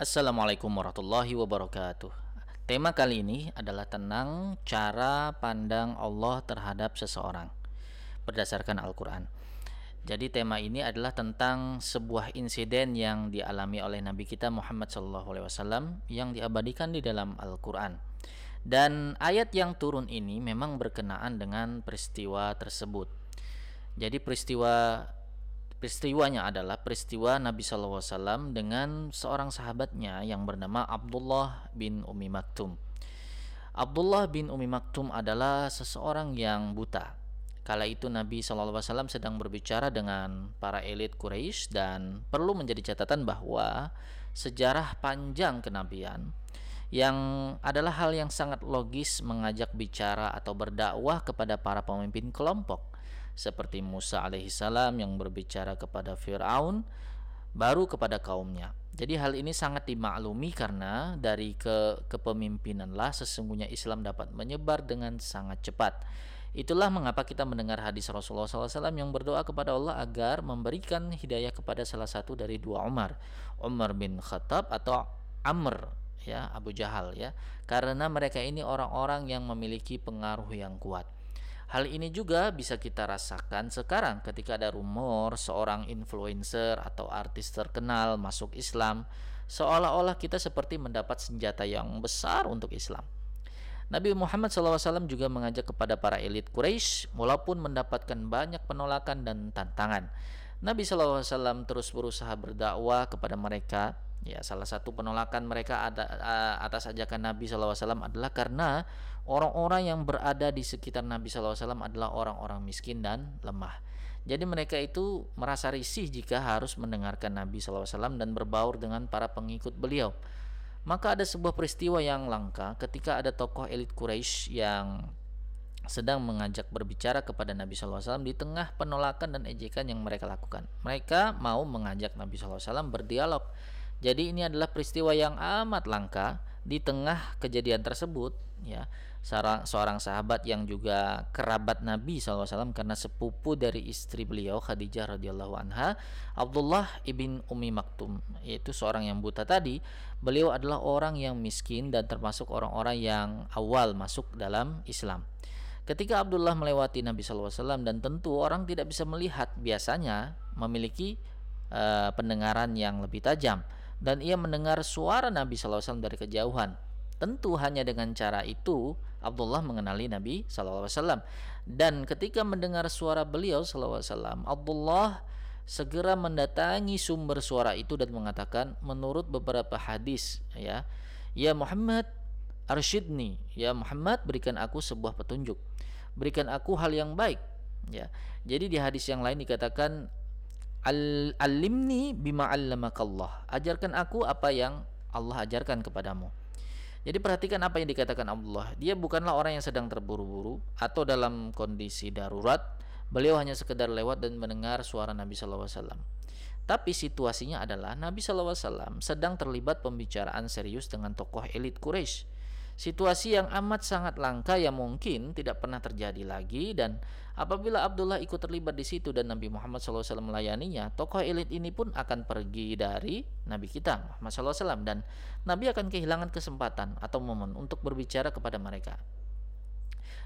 Assalamualaikum warahmatullahi wabarakatuh. Tema kali ini adalah tentang cara pandang Allah terhadap seseorang berdasarkan Al-Qur'an. Jadi tema ini adalah tentang sebuah insiden yang dialami oleh Nabi kita Muhammad SAW yang diabadikan di dalam Al-Qur'an. Dan ayat yang turun ini memang berkenaan dengan peristiwa tersebut. Jadi peristiwa Peristiwanya adalah peristiwa Nabi SAW dengan seorang sahabatnya yang bernama Abdullah bin Umi Maktum. Abdullah bin Umi Maktum adalah seseorang yang buta. Kala itu Nabi SAW sedang berbicara dengan para elit Quraisy dan perlu menjadi catatan bahwa sejarah panjang kenabian yang adalah hal yang sangat logis mengajak bicara atau berdakwah kepada para pemimpin kelompok seperti Musa alaihissalam yang berbicara kepada Firaun baru kepada kaumnya. Jadi hal ini sangat dimaklumi karena dari ke kepemimpinanlah sesungguhnya Islam dapat menyebar dengan sangat cepat. Itulah mengapa kita mendengar hadis Rasulullah SAW yang berdoa kepada Allah agar memberikan hidayah kepada salah satu dari dua Umar, Umar bin Khattab atau Amr ya Abu Jahal ya, karena mereka ini orang-orang yang memiliki pengaruh yang kuat. Hal ini juga bisa kita rasakan sekarang ketika ada rumor seorang influencer atau artis terkenal masuk Islam, seolah-olah kita seperti mendapat senjata yang besar untuk Islam. Nabi Muhammad SAW juga mengajak kepada para elit Quraisy, walaupun mendapatkan banyak penolakan dan tantangan. Nabi SAW terus berusaha berdakwah kepada mereka Ya, salah satu penolakan mereka ada atas ajakan Nabi SAW adalah karena orang-orang yang berada di sekitar Nabi SAW adalah orang-orang miskin dan lemah. Jadi mereka itu merasa risih jika harus mendengarkan Nabi SAW dan berbaur dengan para pengikut beliau. Maka ada sebuah peristiwa yang langka ketika ada tokoh elit Quraisy yang sedang mengajak berbicara kepada Nabi SAW di tengah penolakan dan ejekan yang mereka lakukan. Mereka mau mengajak Nabi SAW berdialog jadi ini adalah peristiwa yang amat langka di tengah kejadian tersebut ya. Seorang seorang sahabat yang juga kerabat Nabi SAW karena sepupu dari istri beliau Khadijah radhiyallahu anha Abdullah ibn Umi Maktum yaitu seorang yang buta tadi. Beliau adalah orang yang miskin dan termasuk orang-orang yang awal masuk dalam Islam. Ketika Abdullah melewati Nabi SAW dan tentu orang tidak bisa melihat biasanya memiliki uh, pendengaran yang lebih tajam dan ia mendengar suara Nabi SAW dari kejauhan. Tentu hanya dengan cara itu Abdullah mengenali Nabi SAW. Dan ketika mendengar suara beliau SAW, Abdullah segera mendatangi sumber suara itu dan mengatakan menurut beberapa hadis ya, ya Muhammad arsyidni, ya Muhammad berikan aku sebuah petunjuk. Berikan aku hal yang baik ya. Jadi di hadis yang lain dikatakan Al alimni bima 'allamakallah. Ajarkan aku apa yang Allah ajarkan kepadamu. Jadi perhatikan apa yang dikatakan Allah. Dia bukanlah orang yang sedang terburu-buru atau dalam kondisi darurat. Beliau hanya sekedar lewat dan mendengar suara Nabi SAW. Tapi situasinya adalah Nabi SAW sedang terlibat pembicaraan serius dengan tokoh elit Quraisy situasi yang amat sangat langka yang mungkin tidak pernah terjadi lagi dan apabila Abdullah ikut terlibat di situ dan Nabi Muhammad SAW melayaninya tokoh elit ini pun akan pergi dari Nabi kita Muhammad SAW dan Nabi akan kehilangan kesempatan atau momen untuk berbicara kepada mereka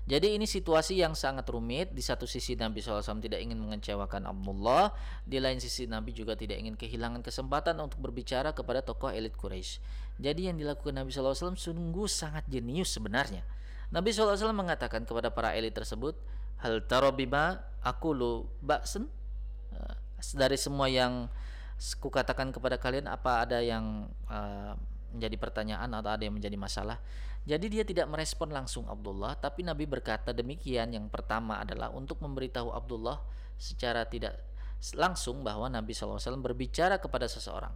jadi ini situasi yang sangat rumit. Di satu sisi Nabi SAW tidak ingin mengecewakan Abdullah, di lain sisi Nabi juga tidak ingin kehilangan kesempatan untuk berbicara kepada tokoh elit Quraisy. Jadi yang dilakukan Nabi SAW sungguh sangat jenius sebenarnya. Nabi SAW mengatakan kepada para elit tersebut, Hal tarobima aku lu baksen eh, dari semua yang kukatakan kepada kalian apa ada yang uh, menjadi pertanyaan atau ada yang menjadi masalah. Jadi dia tidak merespon langsung Abdullah, tapi Nabi berkata demikian. Yang pertama adalah untuk memberitahu Abdullah secara tidak langsung bahwa Nabi SAW berbicara kepada seseorang.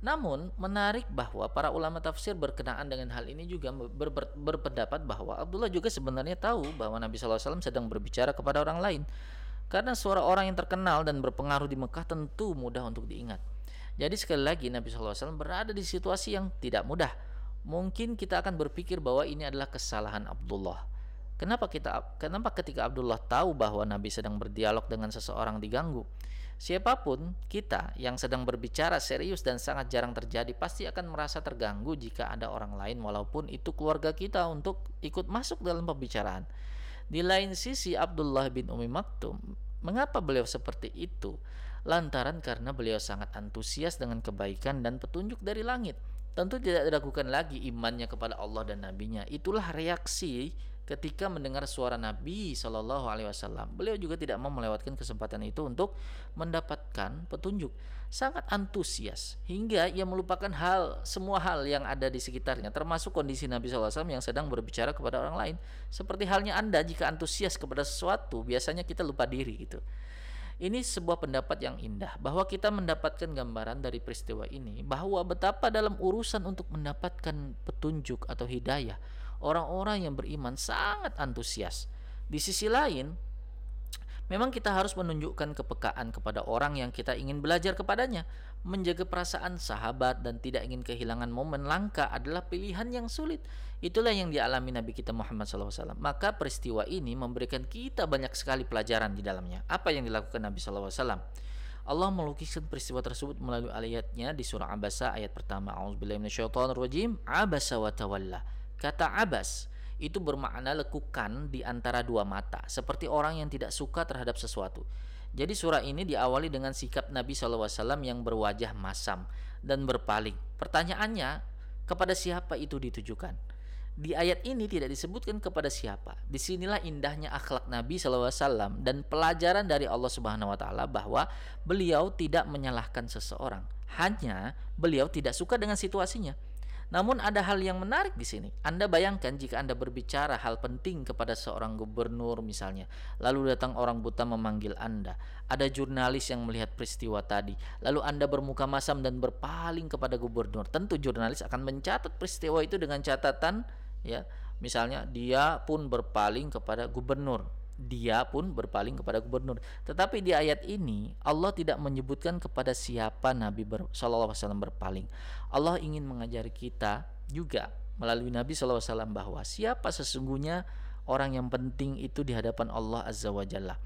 Namun menarik bahwa para ulama tafsir berkenaan dengan hal ini juga ber, ber, berpendapat bahwa Abdullah juga sebenarnya tahu bahwa Nabi SAW sedang berbicara kepada orang lain. Karena suara orang yang terkenal dan berpengaruh di Mekah tentu mudah untuk diingat. Jadi sekali lagi Nabi SAW berada di situasi yang tidak mudah. Mungkin kita akan berpikir bahwa ini adalah kesalahan Abdullah. Kenapa kita kenapa ketika Abdullah tahu bahwa Nabi sedang berdialog dengan seseorang diganggu? Siapa pun kita yang sedang berbicara serius dan sangat jarang terjadi pasti akan merasa terganggu jika ada orang lain walaupun itu keluarga kita untuk ikut masuk dalam pembicaraan. Di lain sisi Abdullah bin Umi Maktum, mengapa beliau seperti itu? Lantaran karena beliau sangat antusias dengan kebaikan dan petunjuk dari langit. Tentu tidak diragukan lagi imannya kepada Allah dan nabinya. Itulah reaksi ketika mendengar suara Nabi Shallallahu Alaihi Wasallam. Beliau juga tidak mau melewatkan kesempatan itu untuk mendapatkan petunjuk. Sangat antusias hingga ia melupakan hal semua hal yang ada di sekitarnya, termasuk kondisi Nabi SAW yang sedang berbicara kepada orang lain. Seperti halnya anda jika antusias kepada sesuatu, biasanya kita lupa diri gitu. Ini sebuah pendapat yang indah bahwa kita mendapatkan gambaran dari peristiwa ini bahwa betapa dalam urusan untuk mendapatkan petunjuk atau hidayah orang-orang yang beriman sangat antusias. Di sisi lain, memang kita harus menunjukkan kepekaan kepada orang yang kita ingin belajar kepadanya. Menjaga perasaan sahabat dan tidak ingin kehilangan momen langka adalah pilihan yang sulit. Itulah yang dialami Nabi kita Muhammad SAW. Maka peristiwa ini memberikan kita banyak sekali pelajaran di dalamnya. Apa yang dilakukan Nabi SAW? Allah melukiskan peristiwa tersebut melalui ayatnya di surah Abasa ayat pertama. A'udzubillahi minasyaitonirrajim. Abasa wa tawalla Kata abas itu bermakna lekukan di antara dua mata, seperti orang yang tidak suka terhadap sesuatu. Jadi surah ini diawali dengan sikap Nabi SAW yang berwajah masam dan berpaling. Pertanyaannya, kepada siapa itu ditujukan? Di ayat ini tidak disebutkan kepada siapa. Di sinilah indahnya akhlak Nabi SAW dan pelajaran dari Allah Subhanahu Wa Taala bahwa beliau tidak menyalahkan seseorang. Hanya beliau tidak suka dengan situasinya namun ada hal yang menarik di sini. Anda bayangkan jika Anda berbicara hal penting kepada seorang gubernur misalnya, lalu datang orang buta memanggil Anda. Ada jurnalis yang melihat peristiwa tadi, lalu Anda bermuka masam dan berpaling kepada gubernur. Tentu jurnalis akan mencatat peristiwa itu dengan catatan ya, misalnya dia pun berpaling kepada gubernur dia pun berpaling kepada gubernur. Tetapi di ayat ini Allah tidak menyebutkan kepada siapa Nabi Shallallahu Alaihi Wasallam berpaling. Allah ingin mengajari kita juga melalui Nabi Shallallahu Alaihi Wasallam bahwa siapa sesungguhnya orang yang penting itu di hadapan Allah Azza wa Jalla.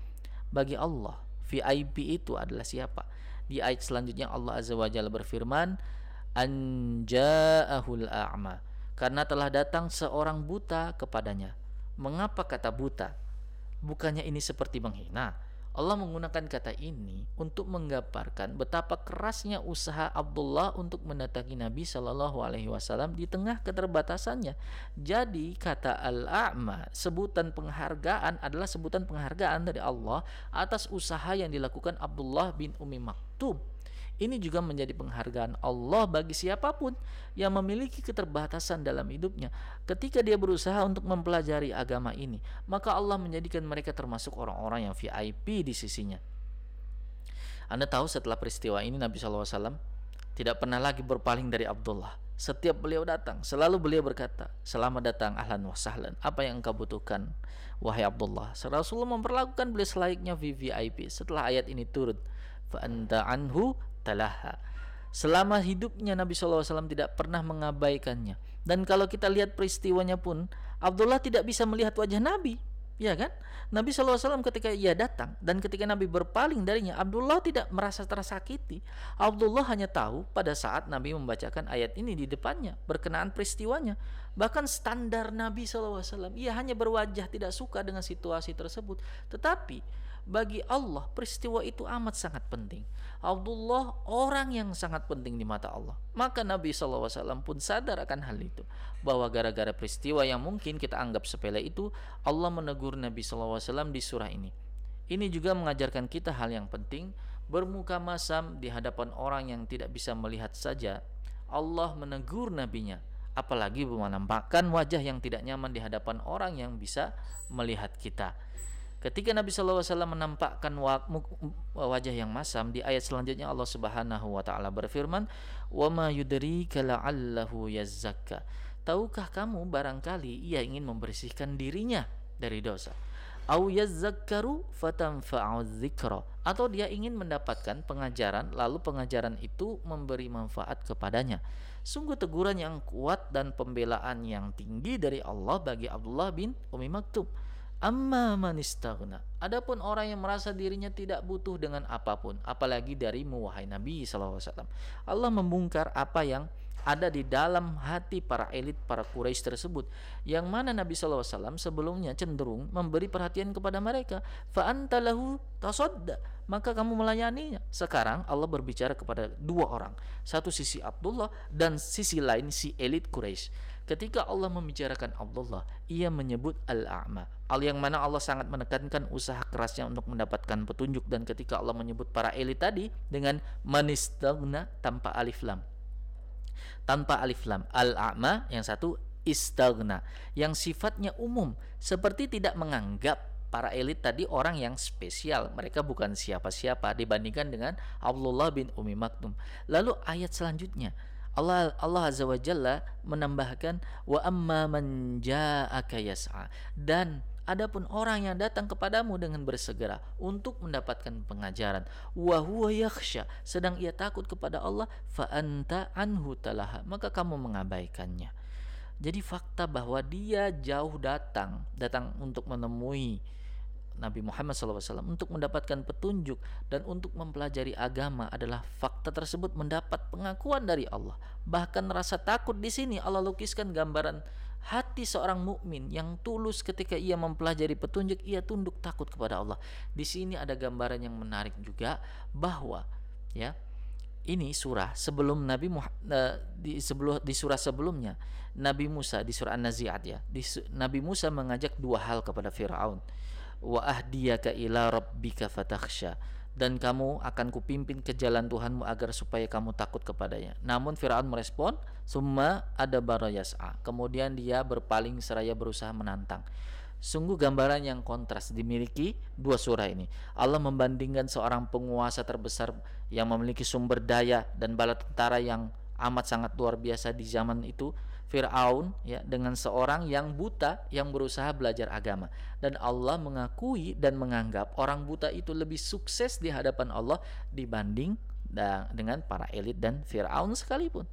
Bagi Allah, VIP itu adalah siapa? Di ayat selanjutnya Allah Azza wa Jalla berfirman, Anja'ahul a'ma. Karena telah datang seorang buta kepadanya. Mengapa kata buta? Bukannya ini seperti menghina. Allah menggunakan kata ini untuk menggambarkan betapa kerasnya usaha Abdullah untuk mendatangi Nabi Shallallahu Alaihi Wasallam di tengah keterbatasannya. Jadi kata al-a'ma sebutan penghargaan adalah sebutan penghargaan dari Allah atas usaha yang dilakukan Abdullah bin Umi Maktum ini juga menjadi penghargaan Allah bagi siapa pun yang memiliki keterbatasan dalam hidupnya. Ketika dia berusaha untuk mempelajari agama ini, maka Allah menjadikan mereka termasuk orang-orang yang VIP di sisinya. Anda tahu setelah peristiwa ini Nabi SAW tidak pernah lagi berpaling dari Abdullah. Setiap beliau datang, selalu beliau berkata, Selamat datang, ahlan wa sahlan. Apa yang engkau butuhkan, wahai Abdullah? Rasulullah memperlakukan beliau selayaknya VVIP. Setelah ayat ini turun, Fa'anta anhu talaha. Selama hidupnya Nabi SAW tidak pernah mengabaikannya. Dan kalau kita lihat peristiwanya pun, Abdullah tidak bisa melihat wajah Nabi. Ya kan? Nabi SAW ketika ia datang dan ketika Nabi berpaling darinya, Abdullah tidak merasa tersakiti. Abdullah hanya tahu pada saat Nabi membacakan ayat ini di depannya berkenaan peristiwanya. Bahkan standar Nabi SAW, ia hanya berwajah tidak suka dengan situasi tersebut. Tetapi bagi Allah peristiwa itu amat sangat penting. Abdullah orang yang sangat penting di mata Allah. Maka Nabi SAW pun sadar akan hal itu. Bahwa gara-gara peristiwa yang mungkin kita anggap sepele itu, Allah menegur Nabi SAW di surah ini. Ini juga mengajarkan kita hal yang penting, bermuka masam di hadapan orang yang tidak bisa melihat saja. Allah menegur nabinya, apalagi menampakkan wajah yang tidak nyaman di hadapan orang yang bisa melihat kita. Ketika Nabi SAW menampakkan wajah yang masam di ayat selanjutnya Allah Subhanahu wa taala berfirman, "Wa ma yudrika la'allahu yazzakka." Tahukah kamu barangkali ia ingin membersihkan dirinya dari dosa? Au yazzakkaru fatanfa'u dzikra atau dia ingin mendapatkan pengajaran lalu pengajaran itu memberi manfaat kepadanya. Sungguh teguran yang kuat dan pembelaan yang tinggi dari Allah bagi Abdullah bin Umi Maktub amma man istaghna adapun orang yang merasa dirinya tidak butuh dengan apa pun apalagi dari wahai Nabi sallallahu alaihi wasallam. Allah membongkar apa yang ada di dalam hati para elit para Quraisy tersebut. Yang mana Nabi SAW sebelumnya cenderung memberi perhatian kepada mereka. Fa antalahu tasadda. Maka kamu melayaninya. Sekarang Allah berbicara kepada dua orang. Satu sisi Abdullah dan sisi lain si elit Quraisy. Ketika Allah membicarakan Abdullah ia menyebut al-a'ma. Al yang mana Allah sangat menekankan usaha kerasnya untuk mendapatkan petunjuk. Dan ketika Allah menyebut para elit tadi dengan manistagna tanpa alif lam tanpa alif lam. Al-a'ma yang satu istagna yang sifatnya umum seperti tidak menganggap para elit tadi orang yang spesial. Mereka bukan siapa-siapa dibandingkan dengan Abdullah bin Umi Maktum. Lalu ayat selanjutnya Allah Allah Azza wa menambahkan wa amma man ja'aka dan Adapun orang yang datang kepadamu dengan bersegera untuk mendapatkan pengajaran, wa huwa yakhsha, sedang ia takut kepada Allah, fa anta anhu talaha, maka kamu mengabaikannya. Jadi fakta bahwa dia jauh datang, datang untuk menemui Nabi Muhammad SAW untuk mendapatkan petunjuk dan untuk mempelajari agama adalah fakta tersebut mendapat pengakuan dari Allah. Bahkan rasa takut di sini Allah lukiskan gambaran hati seorang mukmin yang tulus ketika ia mempelajari petunjuk ia tunduk takut kepada Allah. Di sini ada gambaran yang menarik juga bahwa ya ini surah sebelum Nabi uh, di sebelum di surah sebelumnya Nabi Musa di surah An-Nazi'at ya. Di, Nabi Musa mengajak dua hal kepada Firaun. Wa ahdiyaka ila rabbika fatakhsha dan kamu akan kupimpin ke jalan Tuhanmu agar supaya kamu takut kepadanya. Namun Firaun merespon, "Summa ada barayas'a." Kemudian dia berpaling seraya berusaha menantang. Sungguh gambaran yang kontras dimiliki dua surah ini. Allah membandingkan seorang penguasa terbesar yang memiliki sumber daya dan bala tentara yang amat sangat luar biasa di zaman itu Fir'aun ya dengan seorang yang buta yang berusaha belajar agama. Dan Allah mengakui dan menganggap orang buta itu lebih sukses di hadapan Allah dibanding dengan para elit dan Fir'aun sekalipun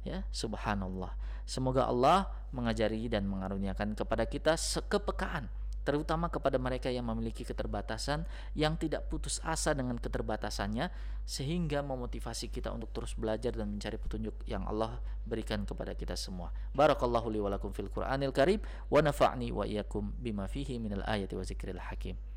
ya subhanallah. Semoga Allah mengajari dan mengaruniakan kepada kita kepekaan terutama kepada mereka yang memiliki keterbatasan yang tidak putus asa dengan keterbatasannya sehingga memotivasi kita untuk terus belajar dan mencari petunjuk yang Allah berikan kepada kita semua. Barakallahu li wa lakum fil Qur'anil Karim wa nafa'ni wa iyyakum bima fihi minal ayati wa zikril hakim.